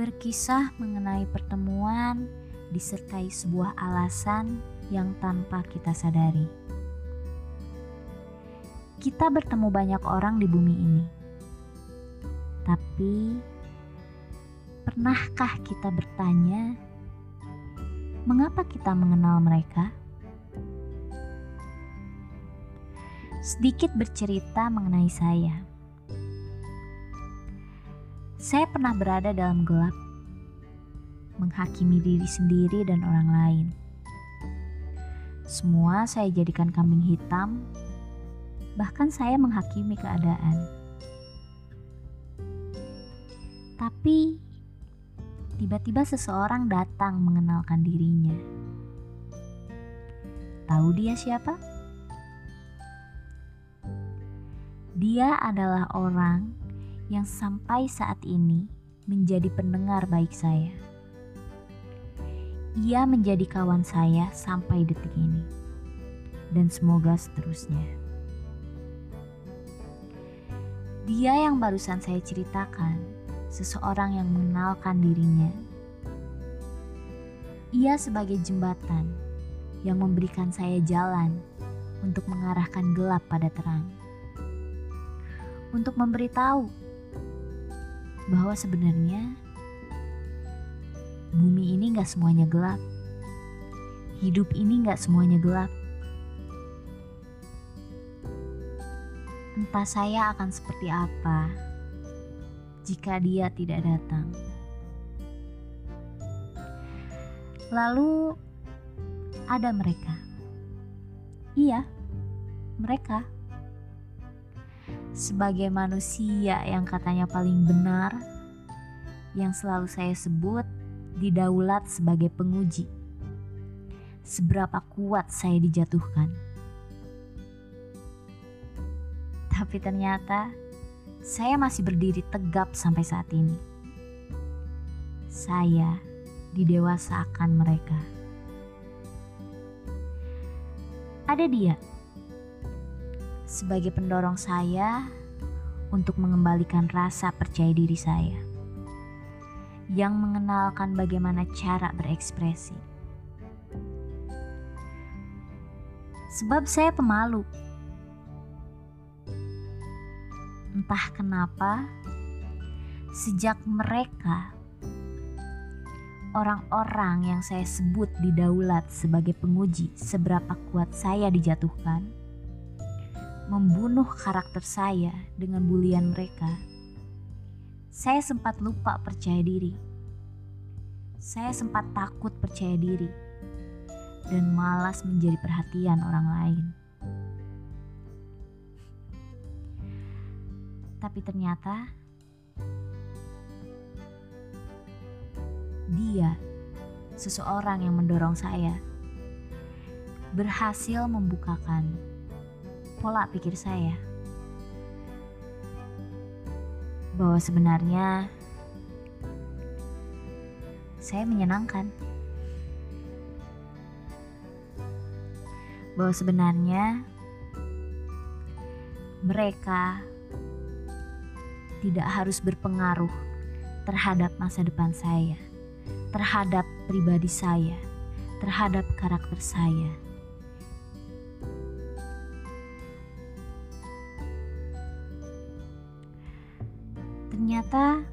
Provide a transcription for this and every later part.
Berkisah mengenai pertemuan disertai sebuah alasan yang tanpa kita sadari. Kita bertemu banyak orang di bumi ini, tapi pernahkah kita bertanya, mengapa kita mengenal mereka? Sedikit bercerita mengenai saya. Saya pernah berada dalam gelap, menghakimi diri sendiri dan orang lain. Semua saya jadikan kambing hitam, bahkan saya menghakimi keadaan. Tapi tiba-tiba seseorang datang mengenalkan dirinya. Tahu dia siapa? Dia adalah orang yang sampai saat ini menjadi pendengar baik saya. Ia menjadi kawan saya sampai detik ini, dan semoga seterusnya. Dia yang barusan saya ceritakan, seseorang yang mengenalkan dirinya. Ia sebagai jembatan yang memberikan saya jalan untuk mengarahkan gelap pada terang untuk memberitahu bahwa sebenarnya bumi ini gak semuanya gelap. Hidup ini gak semuanya gelap. Entah saya akan seperti apa jika dia tidak datang. Lalu ada mereka. Iya, mereka sebagai manusia yang katanya paling benar, yang selalu saya sebut didaulat sebagai penguji. Seberapa kuat saya dijatuhkan. Tapi ternyata saya masih berdiri tegap sampai saat ini. Saya didewasakan mereka. Ada dia sebagai pendorong saya untuk mengembalikan rasa percaya diri saya, yang mengenalkan bagaimana cara berekspresi. Sebab saya pemalu, entah kenapa, sejak mereka orang-orang yang saya sebut didaulat sebagai penguji seberapa kuat saya dijatuhkan membunuh karakter saya dengan bulian mereka, saya sempat lupa percaya diri. Saya sempat takut percaya diri dan malas menjadi perhatian orang lain. Tapi ternyata dia, seseorang yang mendorong saya, berhasil membukakan pola pikir saya bahwa sebenarnya saya menyenangkan. Bahwa sebenarnya mereka tidak harus berpengaruh terhadap masa depan saya, terhadap pribadi saya, terhadap karakter saya. Ternyata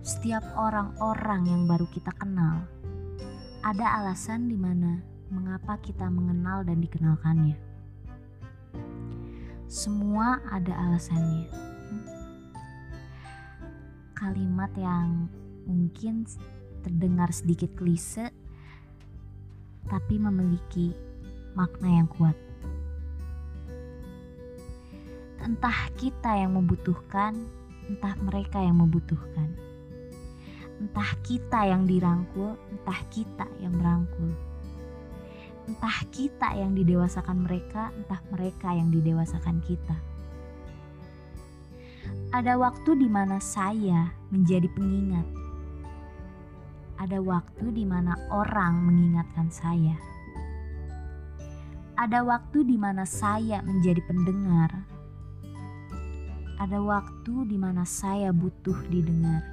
setiap orang-orang yang baru kita kenal ada alasan di mana mengapa kita mengenal dan dikenalkannya. Semua ada alasannya. Kalimat yang mungkin terdengar sedikit klise tapi memiliki makna yang kuat. Entah kita yang membutuhkan entah mereka yang membutuhkan. Entah kita yang dirangkul, entah kita yang merangkul. Entah kita yang didewasakan mereka, entah mereka yang didewasakan kita. Ada waktu di mana saya menjadi pengingat. Ada waktu di mana orang mengingatkan saya. Ada waktu di mana saya menjadi pendengar ada waktu di mana saya butuh didengar.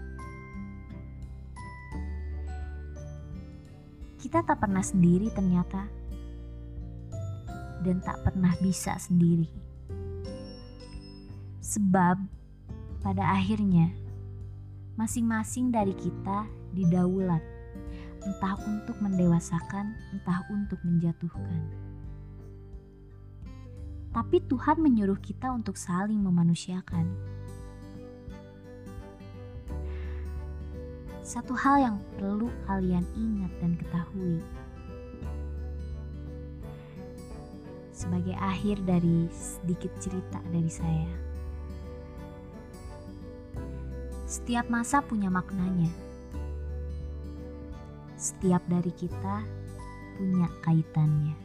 Kita tak pernah sendiri, ternyata, dan tak pernah bisa sendiri, sebab pada akhirnya masing-masing dari kita didaulat, entah untuk mendewasakan, entah untuk menjatuhkan. Tapi Tuhan menyuruh kita untuk saling memanusiakan. Satu hal yang perlu kalian ingat dan ketahui. Sebagai akhir dari sedikit cerita dari saya. Setiap masa punya maknanya. Setiap dari kita punya kaitannya.